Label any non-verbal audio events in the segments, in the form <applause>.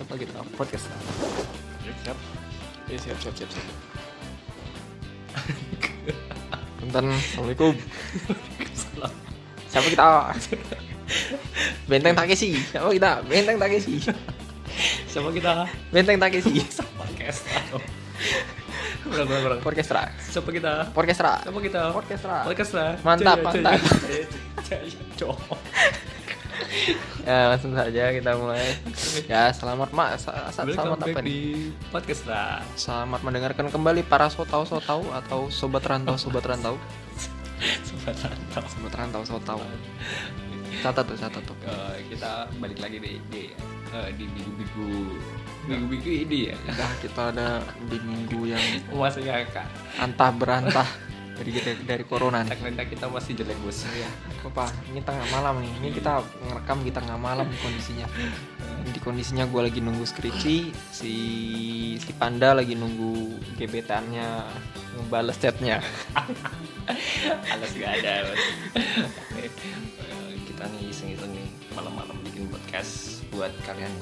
Siapa kita podcast siap. Ya, siap siap siap siap. <laughs> Bentar, assalamualaikum. Siapa kita? Benteng takeshi. Siapa kita? Benteng takeshi. Siapa kita? Benteng takeshi. Podcast kurang kurang kurang orkestra siapa kita? Orkestra siapa kita? Orkestra lah Mantap, Jaya, mantap. jaya. Ya langsung saja kita mulai. Ya selamat mak sa- sa- selamat apa nih di podcast lah. Selamat mendengarkan kembali para sotau sotau atau sobat rantau sobat rantau. <laughs> Sobat rantau. Sobat rantau sotau. Catat tuh catat tuh. Eh, kita balik lagi di di eh, di minggu-minggu. Minggu-minggu ini ya? Udah kita ada di minggu yang <laughs> masih kak? antah berantah dari dari, dari corona nih. ternyata kita masih jelek bos Ya, apa ini tengah malam nih. Ini kita ngerekam di tengah malam kondisinya. Di kondisinya gue lagi nunggu skripsi, si si Panda lagi nunggu gebetannya ngebales chatnya. <laughs> alas gak ada bos kita nih iseng-iseng nih malam-malam bikin podcast buat kalian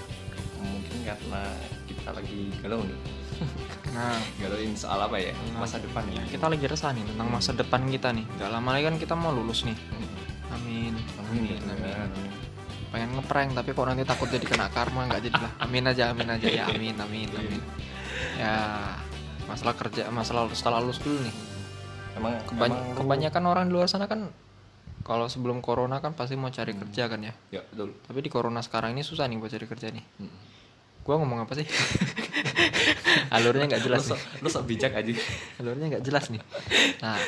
mungkin karena kita lagi galau nih <laughs> Nah, galauin soal apa ya? Nah, masa depan ya. Kita lagi resah nih tentang masa depan kita nih. Gak lama lagi kan kita mau lulus nih. Amin. Amin, Amin. amin. pengen ngeprank tapi kok nanti takut jadi kena karma nggak jadi lah. Amin aja amin aja. Ya amin amin amin. Ya masalah kerja masalah setelah lulus dulu nih. Emang Kebany- emang lu- kebanyakan orang di luar sana kan kalau sebelum corona kan pasti mau cari kerja kan ya. Ya betul. Tapi di corona sekarang ini susah nih buat cari kerja nih. Hmm. gua ngomong apa sih <laughs> alurnya nggak jelas lu nih. sok, lu sok bijak aja alurnya nggak jelas nih. Nah.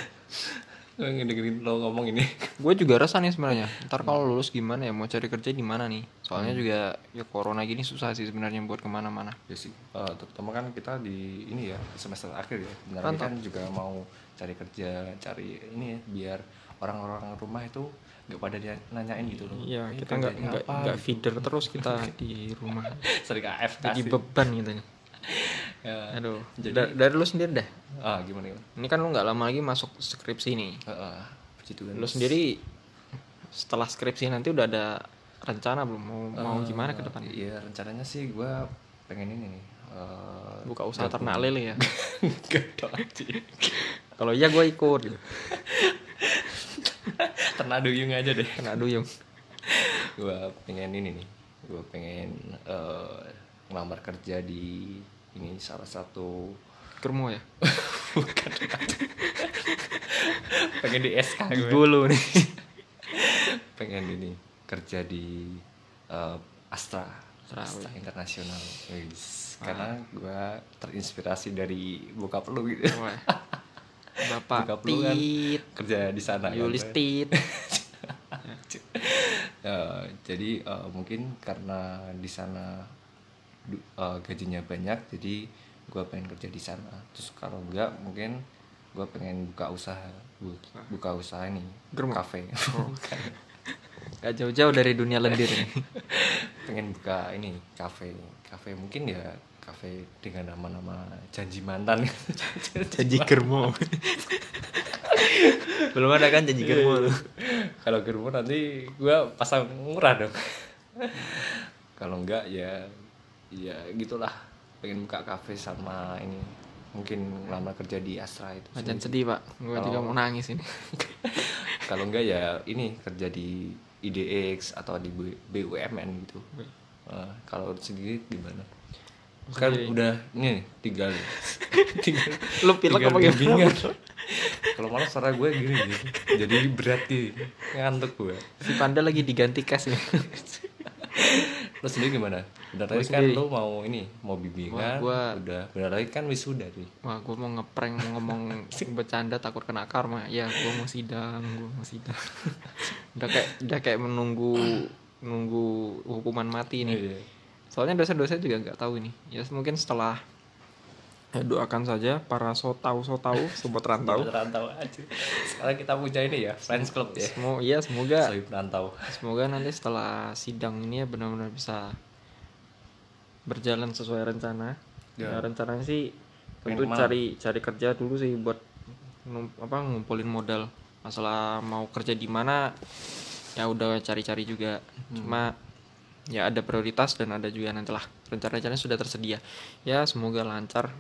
Lu ngedengerin lo ngomong ini. Gue juga resah nih sebenarnya. Ntar kalau lulus gimana ya? Mau cari kerja di mana nih? Soalnya juga ya corona gini susah sih sebenarnya buat ke mana-mana. Ya sih Eh, terutama kan kita di ini ya semester akhir ya. Benar Mantap. kan juga mau cari kerja cari ini ya biar orang-orang rumah itu nggak pada dia nanyain gitu loh. Iya, "Ini kita nggak nggak apa?" nggak gitu. feeder terus kita <laughs> di rumah. sering AFK Jadi beban gitu nih. Ya. Aduh. Jadi- Da- dari lu sendiri deh. ah gimana gimana Ini kan lu nggak lama lagi masuk skripsi nih. Heeh, puji Tuhan. Lu sendiri setelah skripsi nanti udah ada rencana belum mau mau Eh, gimana ke depan? Iya rencananya sih gue pengen ini nih eh, Buka usaha ternak lele ya. <laughs> Kalau iya gue ikut gitu. <laughs> ternak duyung aja deh Kena duyung. gue pengen ini nih gue pengen eh, ngelamar kerja di ini salah satu Kermo ya. <laughs> bukan pengen di SK gue Bulu nih. <laughs> pengen ini kerja di eh, Astra Astra, Astra Internasional Wis. karena gue terinspirasi dari bokap lu gitu Wah. Bapak Bokap lu kan kerja di sana kan. Yulis Tit. <laughs> Eh, jadi eh, mungkin karena di sana eh, gajinya banyak jadi gue pengen kerja di sana terus kalau enggak mungkin gue pengen buka usaha bu- buka usaha ini Germo? kafe <laughs> Bukan. Gak jauh-jauh dari dunia lendir nih. <laughs> pengen buka ini kafe kafe mungkin ya kafe dengan nama-nama janji mantan <laughs> Janji Germo. Belum ada kan janji Germo tuh. kalau germo nanti gue pasang murah dong kalau enggak ya ya gitulah pengen buka kafe sama ini mungkin lama kerja di Astra itu Macan sih. sedih pak, gue juga mau nangis ini. <laughs> kalau enggak ya ini kerja di IDX atau di BUMN gitu Eh, kalau sendiri gimana kan Sendiri. udah ini nih, tinggal <laughs> tinggal Lu pilek apa gimana? kalau malah suara gue gini gitu jadi berat nih ngantuk gue Si Panda lagi diganti cash nih. lo sendiri gimana? Bentar lagi kan sendiri. lo mau ini mau bimbingan, gua- udah bentar lagi kan wisuda nih. Wah, gue mau ngeprank mau ngomong bercanda takut kena karma. Ya, gue mau sidang, gue mau sidang. <laughs> udah kayak udah kayak menunggu nunggu hukuman mati nih. Iya. Soalnya dosa-dosa juga nggak tahu ini. Ya mungkin setelah ya, doakan saja para sotau sotau sobat rantau. Sobat rantau aja. Sekarang kita punya ini ya, friends club ya. Semua iya semoga Sohib rantau. Semoga nanti setelah sidang ini ya benar-benar bisa berjalan sesuai rencana. Ya. Ya, rencananya sih tentu ke mana? cari cari kerja dulu sih buat apa ngumpulin modal. Masalah mau kerja di mana ya udah cari-cari juga. Hmm. Cuma ya ada prioritas dan ada juga nantilah rencana-rencana sudah tersedia ya semoga lancar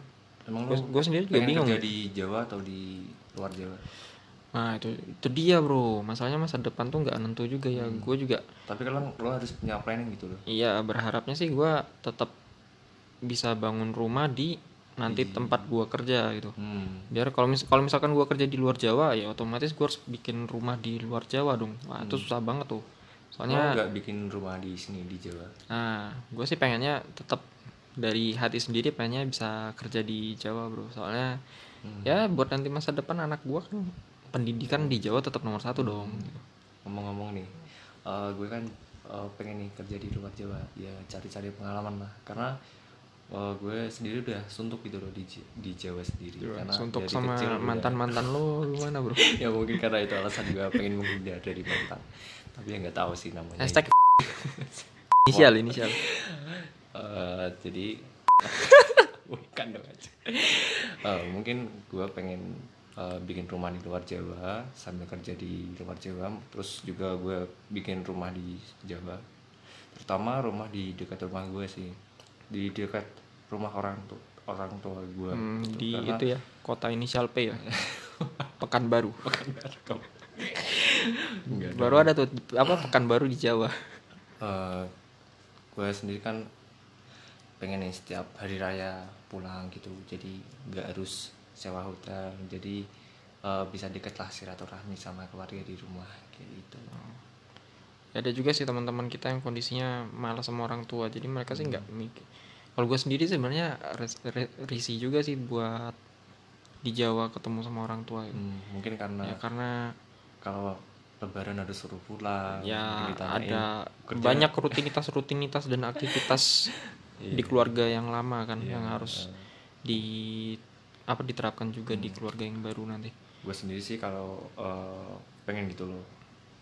Emang Gua- gua sendiri juga bingung kerja ya. di Jawa atau di luar Jawa? nah itu itu dia bro masalahnya masa depan tuh nggak nentu juga ya gue juga Tapi kan lo harus punya planning gitu loh. iya berharapnya sih gue tetap bisa bangun rumah di nanti tempat gua kerja gitu Hmm. biar kalau mis kalau misalkan gua kerja di luar Jawa ya otomatis gua harus bikin rumah di luar Jawa dong wah itu susah banget tuh soalnya nggak bikin rumah di sini di Jawa? nah gue sih pengennya tetap dari hati sendiri pengennya bisa kerja di Jawa bro soalnya Hmm. ya buat nanti masa depan anak gua kan pendidikan di Jawa tetap nomor satu dong Ngomong-ngomong nih, eh, gue kan eh, pengen nih kerja di luar Jawa, ya cari-cari pengalaman lah. Karena eh, gue sendiri udah suntuk gitu loh di, di Jawa sendiri. Karena untuk dari sama kecil udah- mantan mantan lo gimana bro <laughs> ya mungkin karena itu alasan gue pengen menghindar dari mantan. Tapi ya nggak tahu sih namanya. hashtag <laughs> inisial inisial Eh, jadi <laughs> bukan dong aja. Eh, mungkin gue pengen eh, bikin rumah di luar Jawa sambil kerja di luar Jawa terus juga gue bikin rumah di Jawa terutama rumah di dekat rumah gue sih di dekat rumah orang tuh orang tua gue Hmm, gitu. di Karena- itu ya kota inisial P ya? <laughs> Pekanbaru. Enggak baru ada tuh apa Pekanbaru di Jawa? Eh gue sendiri kan pengen nih setiap hari raya pulang gitu. Jadi nggak harus sewa hotel. Jadi eh, bisa deket lah silaturahmi sama keluarga di rumah kayak gitu. Ya, ada juga sih teman-teman kita yang kondisinya malas sama orang tua. Jadi mereka sih nggak mikir kalau gue sendiri sebenarnya risih juga sih buat di Jawa ketemu sama orang tua gitu. Hmm, mungkin karena ya karena kalau lebaran harus suruh pulang ya ada kerja. banyak rutinitas rutinitas dan aktivitas <laughs> Iya. di keluarga yang lama kan Iya, yang harus eh. di apa diterapkan juga Hmm. di keluarga yang baru nanti gue sendiri sih kalau eh, pengen gitu loh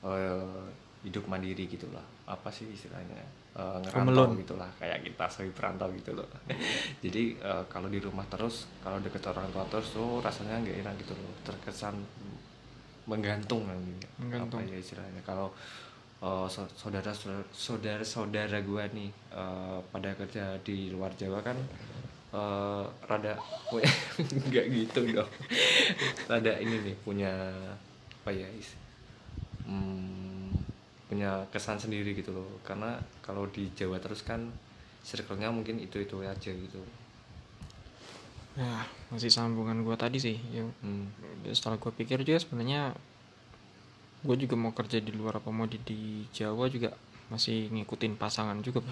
eh, hidup mandiri gitu lah apa sih istilahnya? Home ngerantau gitu lah kayak kita sebagai perantau gitu loh. <laughs> Jadi eh, kalau di rumah terus kalau deket orang tua terus tuh rasanya nggak enak gitu loh. Terkesan menggantung nanti Menggantung. apa ya istilahnya? Kalau so- saudara saudara saudara gue nih eh, pada kerja di luar Jawa kan eh, rada <laughs> nggak gitu dong. <laughs> Rada ini nih punya apa ya is- hmm, punya kesan sendiri gitu loh. Karena kalau di Jawa terus kan circle-nya mungkin itu itu aja gitu. Ya masih sambungan gue tadi sih. Ya hmm. setelah gue pikir juga sebenarnya gue juga mau kerja di luar apa mau di, di Jawa juga masih ngikutin pasangan juga.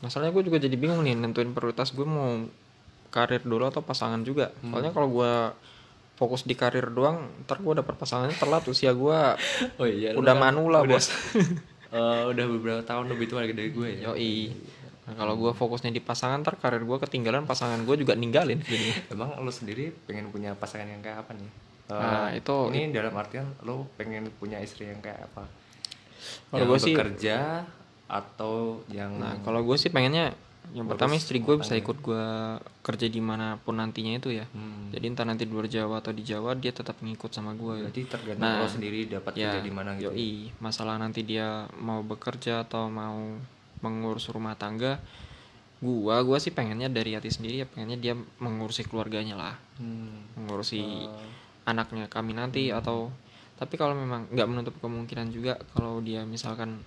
Masalahnya gue juga jadi bingung nih nentuin prioritas gue mau karir dulu atau pasangan juga. Soalnya kalau gue fokus di karir doang ntar gue dapet pasangannya telat usia gue <laughs> oh iya udah kan manula udah, bos. <laughs> Eh, udah beberapa tahun lebih tua dari gue ya. Yoi. Nah, kalau gue fokusnya di pasangan ntar karir gue ketinggalan pasangan gue juga ninggalin. Jadinya emang lo sendiri pengen punya pasangan yang kayak apa nih? Eh, Nah, itu- ini dalam artian lo pengen punya istri yang kayak apa? Kalau yang gue sih- bekerja atau yang Nah, kalau gue sih pengennya yang pertama istri gue bisa ikut gue kerja di mana pun nantinya itu ya. Hmm. Jadi entah nanti di luar Jawa atau di Jawa dia tetap ngikut sama gue. berarti tergantung Nah, lo sendiri dapat ya, kerja di mana gitu Yoi, masalah nanti dia mau bekerja atau mau mengurus rumah tangga, gua gua sih pengennya dari hati sendiri ya pengennya dia mengurusi keluarganya lah, Hmm. mengurusi Eh, anaknya kami nanti atau tapi kalau memang nggak menutup kemungkinan juga kalau dia misalkan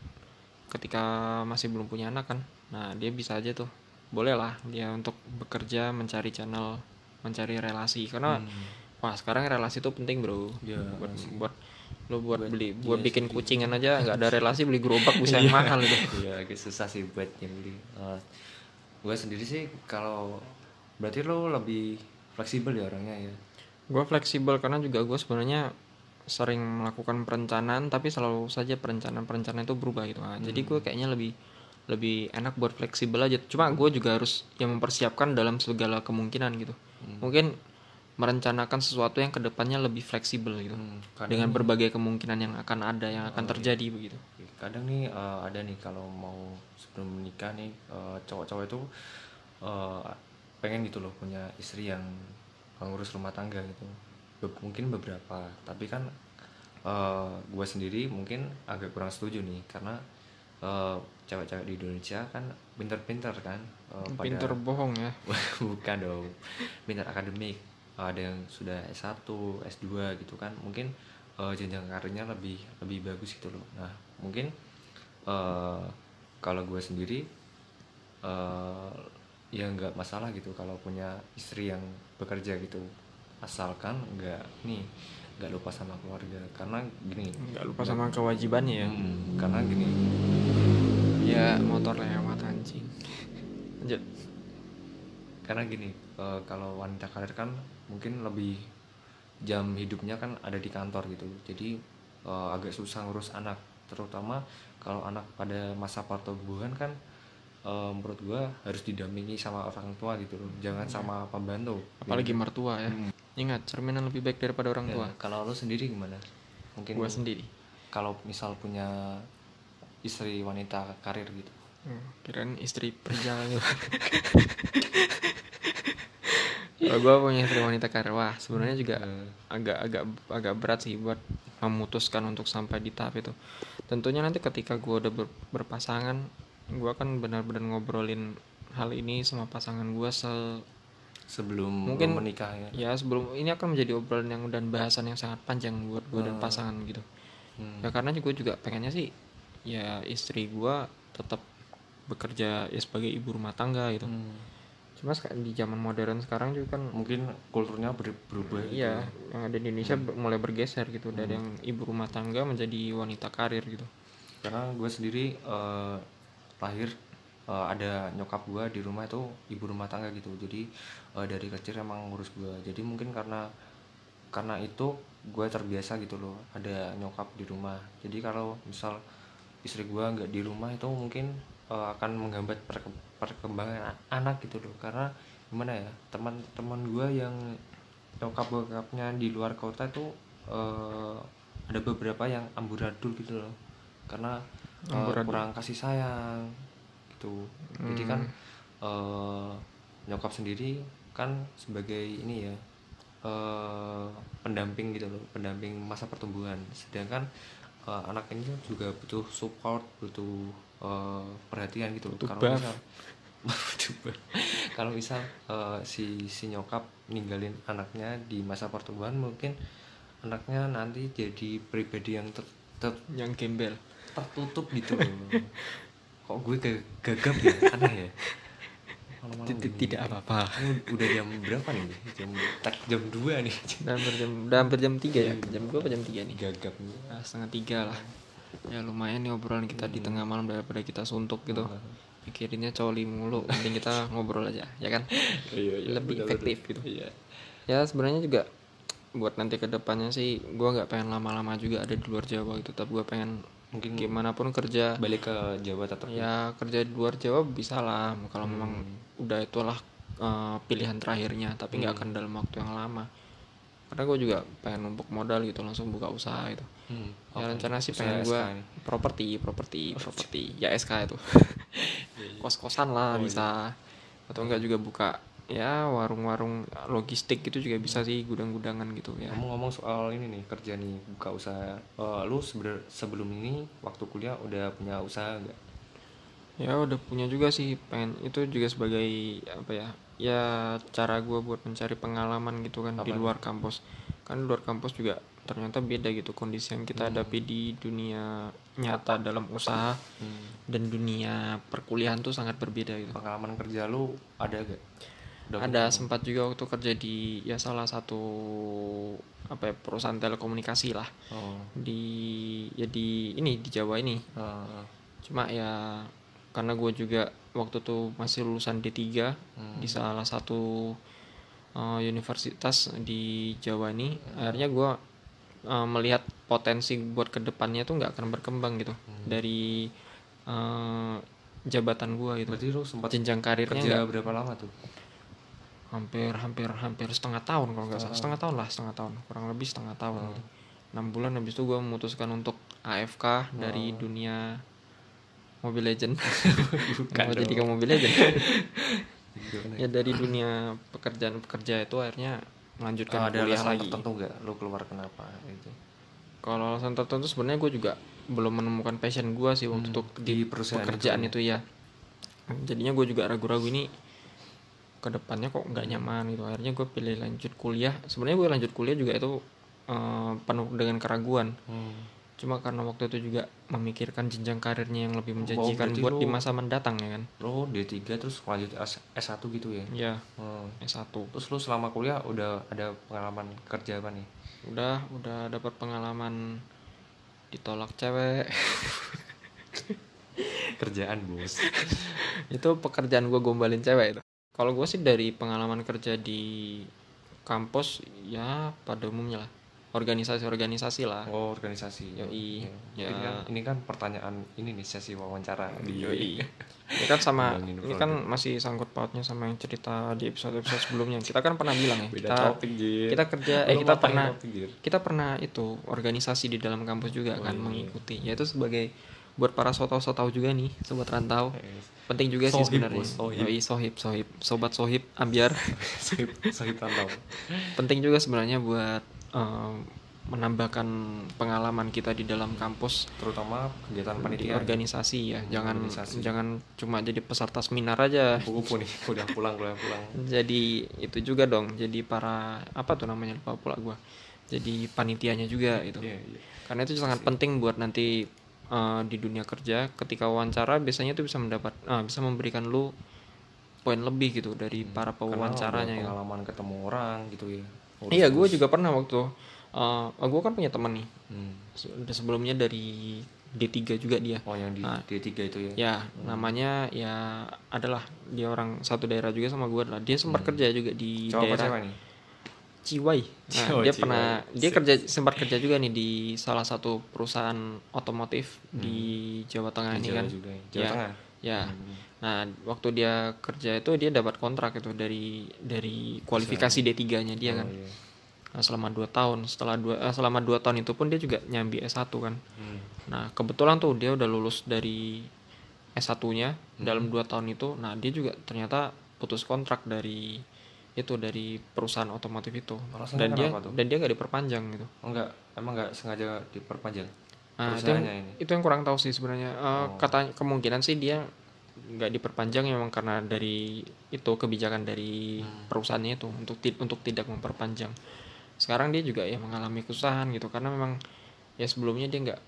ketika masih belum punya anak kan nah dia bisa aja tuh boleh lah dia untuk bekerja mencari channel mencari relasi karena hmm. wah sekarang relasi tuh penting bro Ya, buat sih. buat lo buat, Buat- beli buat iya bikin sih. kucingan aja nggak ada <laughs> relasi beli gerobak bisa yang mahal itu Iya agak susah sih buat nyembeli. Eh, gue sendiri sih kalau berarti lo lebih fleksibel ya orangnya ya. gue fleksibel karena juga gue sebenarnya sering melakukan perencanaan tapi selalu saja perencanaan-perencanaan itu berubah gitu nah, jadi gue kayaknya lebih lebih enak buat fleksibel aja. Cuma gue juga harus yang mempersiapkan dalam segala kemungkinan gitu. Mungkin merencanakan sesuatu yang ke depannya lebih fleksibel gitu. Hmm, kadang dengan berbagai kemungkinan yang akan ada yang akan terjadi begitu. Kadang nih eh, ada nih kalau mau sebelum menikah nih eh, cowok-cowok itu eh, pengen gitu loh punya istri yang ngurus rumah tangga gitu. Be- mungkin beberapa, tapi kan gue sendiri mungkin agak kurang setuju nih. Karena eh, cewek-cewek di Indonesia kan pinter-pinter kan pada- pinter bohong ya. <laughs> Bukan dong pinter akademik. Ada yang sudah S1 S2 gitu kan mungkin eh, jenjang karirnya lebih lebih bagus gitu loh. Nah mungkin eh, kalau gue sendiri eh, ya nggak masalah gitu kalau punya istri yang bekerja gitu. Asalkan nggak nih nggak lupa sama keluarga. Karena gini nggak lupa sama kewajibannya ya. Hmm, karena gini ya motor lewat anjing. Lanjut. Karena gini eh, kalau wanita karir kan mungkin lebih jam hidupnya kan ada di kantor gitu. Jadi eh, agak susah ngurus anak. Terutama kalau anak pada masa pertumbuhan kan eh, menurut gua harus didampingi sama orang tua gitu loh. Jangan sama pembantu. Apalagi mertua ya. Hmm. ingat cerminan lebih baik daripada orang Ya, tua. Kalau lo sendiri gimana? Mungkin gua sendiri. kalau misal punya istri wanita karir gitu Hmm, kirain istri pria <laughs> gitu. Kalau gue punya istri wanita karir, wah sebenarnya juga agak agak agak berat sih buat memutuskan untuk sampai di tahap itu. Tentunya nanti ketika gue udah ber- berpasangan, gue akan benar-benar ngobrolin hal ini sama pasangan gue se sebelum Mungkin- menikah ya ya sebelum ini akan menjadi obrolan yang dan bahasan yang sangat panjang buat gue dan Hmm. pasangan gitu. Hmm. Ya karena gue juga pengennya sih ya istri gue tetap bekerja ya sebagai ibu rumah tangga gitu. Hmm. Cuma di zaman modern sekarang juga kan mungkin kulturnya ber- berubah gitu iya yang ada di Indonesia Hmm. mulai bergeser gitu dari yang ibu rumah tangga menjadi wanita karir gitu. karena gue sendiri eh, lahir eh, ada nyokap gue di rumah itu ibu rumah tangga gitu jadi eh, dari kecil emang ngurus gue jadi mungkin karena karena itu gue terbiasa gitu loh ada nyokap di rumah jadi kalau misal istri gue nggak di rumah itu mungkin eh, akan menghambat perke- perkembangan anak gitu loh. Karena gimana ya teman-teman gue yang nyokap bokapnya di luar kota itu eh, ada beberapa yang amburadul gitu loh. Karena Amburadul. kurang kasih sayang gitu. Jadi kan eh, nyokap sendiri kan sebagai ini ya eh, pendamping gitu loh pendamping masa pertumbuhan. Sedangkan eh, anak ini juga butuh support butuh eh, perhatian gitu loh. Kalau misal <laughs> kalau misal eh, si si nyokap ninggalin anaknya di masa pertumbuhan mungkin anaknya nanti jadi pribadi yang ter, ter- Yang gembel. tertutup gitu loh. <laughs> Kok gue ga- gagap ya? Aneh ya Tidak- gini. Tidak apa-apa. Udah jam berapa nih jam tak jam 2 nih Udah hampir jam udah hampir jam 3 ya. Jam 2 apa jam 3 nih? gagap Nah, setengah tiga lah. Ya lumayan nih obrolan kita di tengah malam daripada kita suntuk gitu. Mikirinnya coli mulu, mending kita <laughs> ngobrol aja, ya kan? Lebih efektif gitu. iya Ya sebenarnya juga buat nanti ke depannya sih gua nggak pengen lama-lama juga ada di luar Jawa gitu, tapi gua pengen mungkin gimana pun kerja. Balik ke Jawa tetap ya? Kerja di luar Jawa bisa lah. Kalau Hmm. memang udah itulah eh, pilihan terakhirnya tapi nggak Hmm. akan dalam waktu yang lama. Karena gue juga pengen numpuk modal gitu langsung buka usaha itu. Hmm, ya rencana sih Usaha pengen gue properti properti properti. ya SK itu. Kos kosan Oh, lah iya. bisa. atau enggak juga buka ya warung-warung logistik gitu juga bisa sih gudang-gudangan gitu ya. Ngomong-ngomong soal ini nih kerja nih buka usaha. Eh, lu sebener- sebelum ini waktu kuliah udah punya usaha nggak? Ya udah punya juga sih pengen itu juga sebagai apa ya ya cara gue buat mencari pengalaman gitu kan di Apa? luar kampus. Kan di luar kampus juga ternyata beda gitu kondisi yang kita hadapi di dunia nyata dalam usaha Hmm. dan dunia perkuliahan tuh sangat berbeda gitu. Pengalaman kerja lu ada gak Udah ada punya? sempat juga waktu kerja di ya salah satu apa ya, perusahaan telekomunikasi lah. Oh. di ya di ini di Jawa ini. Eh, cuma ya karena gue juga waktu tuh masih lulusan D3 Hmm. di salah satu uh, universitas di Jawa ini akhirnya gue uh, melihat potensi buat ke depannya tuh nggak akan berkembang gitu. Dari uh, jabatan gue gitu. Berarti lu sempat jenjang karirnya kerja nggak. berapa lama tuh hampir hampir hampir setengah tahun kalau nggak salah. Setengah tahun. lah setengah tahun. Kurang lebih setengah tahun. Gitu. enam bulan habis itu gue memutuskan untuk AFK dari dunia Mobile Legend. <laughs> Mau jadi ke Mobile Legend? <laughs> Ya dari dunia pekerjaan pekerja itu akhirnya melanjutkan Oh, ada kuliah alasan lagi. tertentu nggak? Lu keluar kenapa itu kalau alasan tertentu sebenarnya gue juga belum menemukan passion gue sih Hmm, untuk di di perusahaan pekerjaan itu itu, ya. Jadinya gue juga ragu-ragu ini ke depannya kok nggak nyaman gitu. Akhirnya gue pilih lanjut kuliah. Sebenarnya gue lanjut kuliah juga itu eh, penuh dengan keraguan. Hmm. cuma karena waktu itu juga memikirkan jenjang karirnya yang lebih menjanjikan berarti buat di lu- masa mendatang ya kan? lo D3 terus lanjut S- S1 gitu ya? Ya Hmm. S1 terus lu selama kuliah udah ada pengalaman kerja apa nih? Udah udah dapat pengalaman ditolak cewek. <laughs> Kerjaan bos. Itu pekerjaan gue gombalin cewek itu kalau gue sih dari pengalaman kerja di kampus ya pada umumnya lah organisasi-organisasi lah oh organisasi Yoi. Ya. Ya. Ini kan ini kan pertanyaan ini nih sesi wawancara di Yoi. <laughs> ini kan sama ini kan masih sangkut pautnya sama yang cerita di episode episode sebelumnya kita kan pernah bilang ya beda kita topik Jir. kita kerja eh kita pernah topik, kita pernah itu organisasi di dalam kampus juga Oh, kan iya. mengikuti yaitu sebagai buat para sotau-sotau juga nih sobat rantau. Eh, penting juga sih Sohib, sebenarnya. bos, sohib. Yoi, sohib sohib. Sobat sohib ambiar. <laughs> Sahib sahib rantau. <laughs> Penting juga sebenarnya buat eh, menambahkan pengalaman kita di dalam kampus. Terutama kegiatan di panitia. organisasi ya. Jangan Organisasi. jangan cuma jadi peserta seminar aja. Kupu nih <laughs> udah pulang udah pulang. Jadi itu juga dong. Jadi para apa tuh namanya lupa pula gua. Jadi panitianya juga itu Iya, iya. karena itu sangat penting buat nanti eh, di dunia kerja ketika wawancara biasanya tuh bisa mendapat ah, bisa memberikan lu poin lebih gitu dari para Karena pewawancaranya udah gitu. pengalaman ketemu orang gitu ya Iya, gue juga pernah waktu uh, gue kan punya teman nih. Hmm. Se- Sebelumnya dari D3 juga dia. oh yang di Ah. D3 itu ya Ya, namanya ya adalah dia orang satu daerah juga sama gue lah. Dia sempat kerja juga di Hmm. apa daerah cewek nih Ciwai. Nah, <laughs> Oh, dia Ciwai. pernah dia kerja sempat kerja juga nih di salah satu perusahaan otomotif di Jawa Tengah Hmm. Di ini Jawa kan. juga ya. Jawa Ya, Tengah Ya. Hmm. Nah, waktu dia kerja itu dia dapat kontrak itu dari dari kualifikasi D3-nya dia Oh, kan. iya. Nah, selama 2 tahun, setelah dua eh, selama 2 tahun itu pun dia juga nyambi S1 kan. Hmm. Nah, kebetulan tuh dia udah lulus dari S1-nya Hmm. dalam 2 tahun itu. Nah, dia juga ternyata putus kontrak dari itu dari perusahaan otomotif itu. Alasannya dan dia tuh? dan dia nggak diperpanjang gitu. Oh, enggak emang enggak sengaja diperpanjang Nah, itu yang, ini itu yang kurang tahu sih sebenarnya. Eh, Oh. Katanya kemungkinan sih dia nggak diperpanjang memang karena dari itu kebijakan dari Hmm. perusahaannya itu untuk ti- untuk tidak memperpanjang. Sekarang dia juga ya mengalami kesusahan gitu karena memang ya sebelumnya dia nggak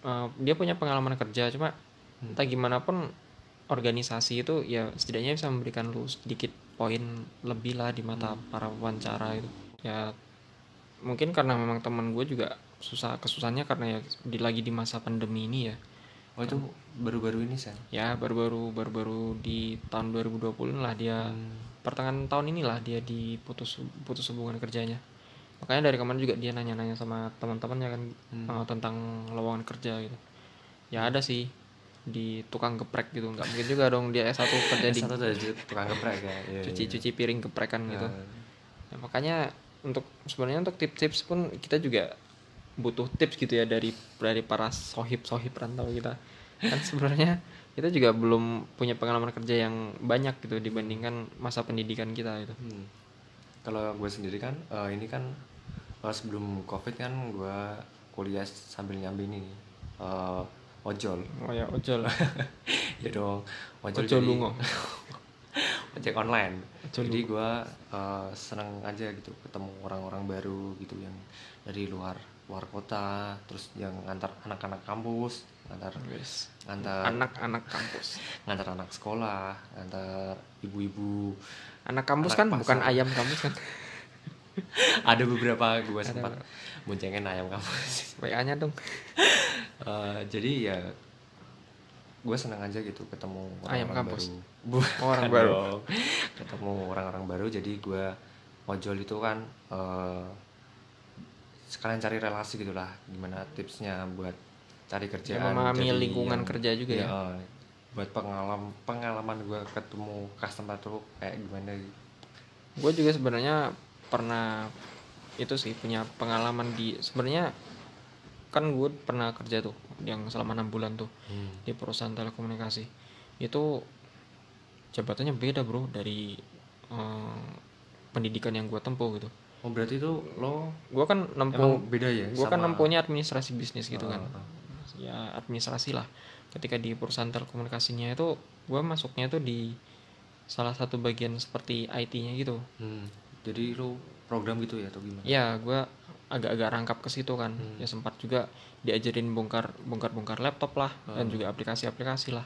eh, dia punya pengalaman kerja cuma Hmm. entah gimana pun organisasi itu ya setidaknya bisa memberikan lu sedikit poin lebih lah di mata Hmm. para wawancara itu ya mungkin karena memang teman gue juga susah kesusahannya karena ya di lagi di masa pandemi ini ya oh itu baru-baru ini sen ya baru-baru baru-baru di tahun 2020 lah dia Hmm. pertengahan tahun inilah dia diputus putus hubungan kerjanya makanya dari kemarin juga dia nanya-nanya sama teman-temannya kan Hmm. eh, tentang lowongan kerja gitu ya ada sih di tukang geprek gitu. Nggak mungkin juga dong dia S1 <laughs> kerja di tukang geprek ya. Iya, cuci iya. cuci piring geprekan gitu. Nah, Ya, makanya untuk sebenarnya untuk tips-tips pun kita juga butuh tips gitu ya dari dari para sohib sohib rantau kita. Kan sebenarnya kita juga belum punya pengalaman kerja yang banyak gitu dibandingkan masa pendidikan kita gitu. Hmm. kalau gue sendiri kan eh, ini kan eh, sebelum covid kan gue kuliah sambil nyambi ini. Eh, ojol. Oh ya ojol. <laughs> Ya dong ojol, ojol jadi- lungo. <laughs> Ojek online. Ojol jadi gue seneng aja gitu ketemu orang-orang baru gitu yang dari luar luar kota terus yang ngantar anak-anak kampus ngantar Wes. ngantar anak-anak kampus. <laughs> ngantar anak sekolah ngantar ibu-ibu. Anak kampus Anak kan? Pasar. bukan ayam kampus kan? Ada beberapa gue sempat boncengin ayam kampus <laughs> WA nya dong Eh, jadi ya gue seneng aja gitu ketemu Ayam orang-orang kampus. baru <laughs> Oh, orang baru. dong. ketemu orang-orang baru jadi gue ojol itu kan eh, sekalian cari relasi gitulah gimana tipsnya buat cari kerjaan memahami jadi lingkungan yang- kerja juga ya. eh, buat pengalaman pengalaman gue ketemu customer tuh kayak gimana gue juga sebenarnya pernah itu sih punya pengalaman di sebenarnya kan gue pernah kerja tuh yang selama enam bulan tuh di perusahaan telekomunikasi. Itu jabatannya beda bro dari eh, pendidikan yang gue tempuh gitu. Oh berarti itu lo gue kan nempuh beda ya gue kan nempuhnya administrasi bisnis gitu kan. Oh, oh. ya administrasi lah. Ketika di perusahaan telekomunikasinya itu gue masuknya tuh di salah satu bagian seperti IT-nya gitu. Hmm. Jadi lu program gitu ya atau gimana? ya gue agak-agak rangkap ke situ kan Hmm. ya sempat juga diajarin bongkar bongkar bongkar laptop lah dan Hmm. juga aplikasi-aplikasi lah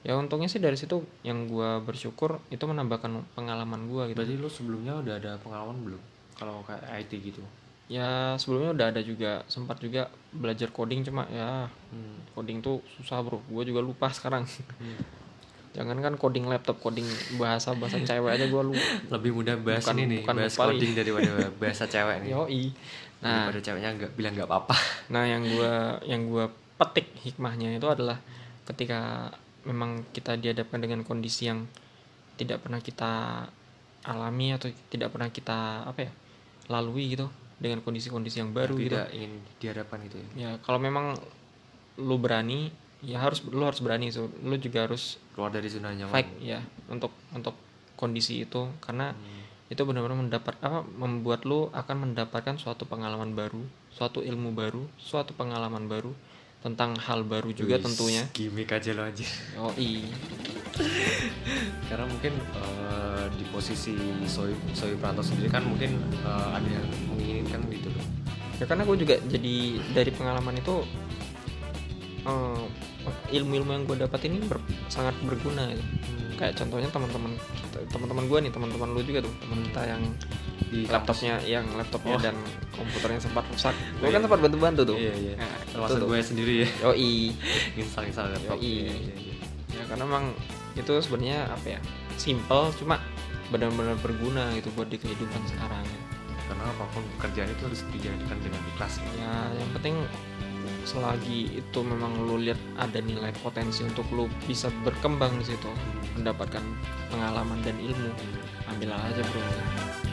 ya untungnya sih dari situ yang gue bersyukur itu menambahkan pengalaman gue gitu Berarti lu sebelumnya udah ada pengalaman belum? Kalau kayak IT gitu. ya sebelumnya udah ada juga sempat juga belajar coding cuma ya Hmm. coding tuh susah bro gue juga lupa sekarang Hmm. Jangan kan coding laptop coding bahasa bahasa cewek aja gue lupa Lebih mudah bahas Bukan- ini nih, bukan bahas lupa coding daripada <laughs> bahasa cewek nih. yoi nah Daripada ceweknya nggak bilang nggak apa-apa. Nah, yang gua yang gua petik hikmahnya itu adalah ketika memang kita dihadapkan dengan kondisi yang tidak pernah kita alami atau tidak pernah kita apa ya lalui gitu dengan kondisi-kondisi yang baru gitu. tidak ingin dihadapkan itu ya. Ya, kalau memang lu berani, ya harus lu harus berani so. Lu juga harus Keluar dari zona nyaman. fight ya untuk untuk kondisi itu karena Hmm. itu benar-benar mendapat apa membuat lu akan mendapatkan suatu pengalaman baru, suatu ilmu baru, suatu pengalaman baru tentang hal baru juga tentunya. Gimik aja lo aja. Oh iya, Karena mungkin eh, di posisi Soy Soy Pranto sendiri kan mungkin eh, ada yang menginginkan gitu loh. ya karena gue juga jadi dari pengalaman itu eh, ilmu-ilmu yang gue dapat ini ber- sangat berguna gitu. Kayak contohnya teman-teman teman-teman gue nih, teman-teman lu juga tuh, teman kita yang di laptopnya yang laptopnya Oh. dan komputernya sempat rusak. Gue kan sempat bantu-bantu tuh. Iya iya. Nah, Termasuk gue sendiri ya. Yoi. <laughs> Install-install laptop. Yoi. Iya, iya, iya. ya karena memang itu sebenarnya apa ya simple cuma benar-benar berguna gitu buat di kehidupan sekarang Karena apa pun pekerjaan itu harus dijalankan dengan ikhlas. ya yang penting selagi itu memang lu lihat ada nilai potensi untuk lu bisa berkembang di situ mendapatkan pengalaman dan ilmu ambil aja bro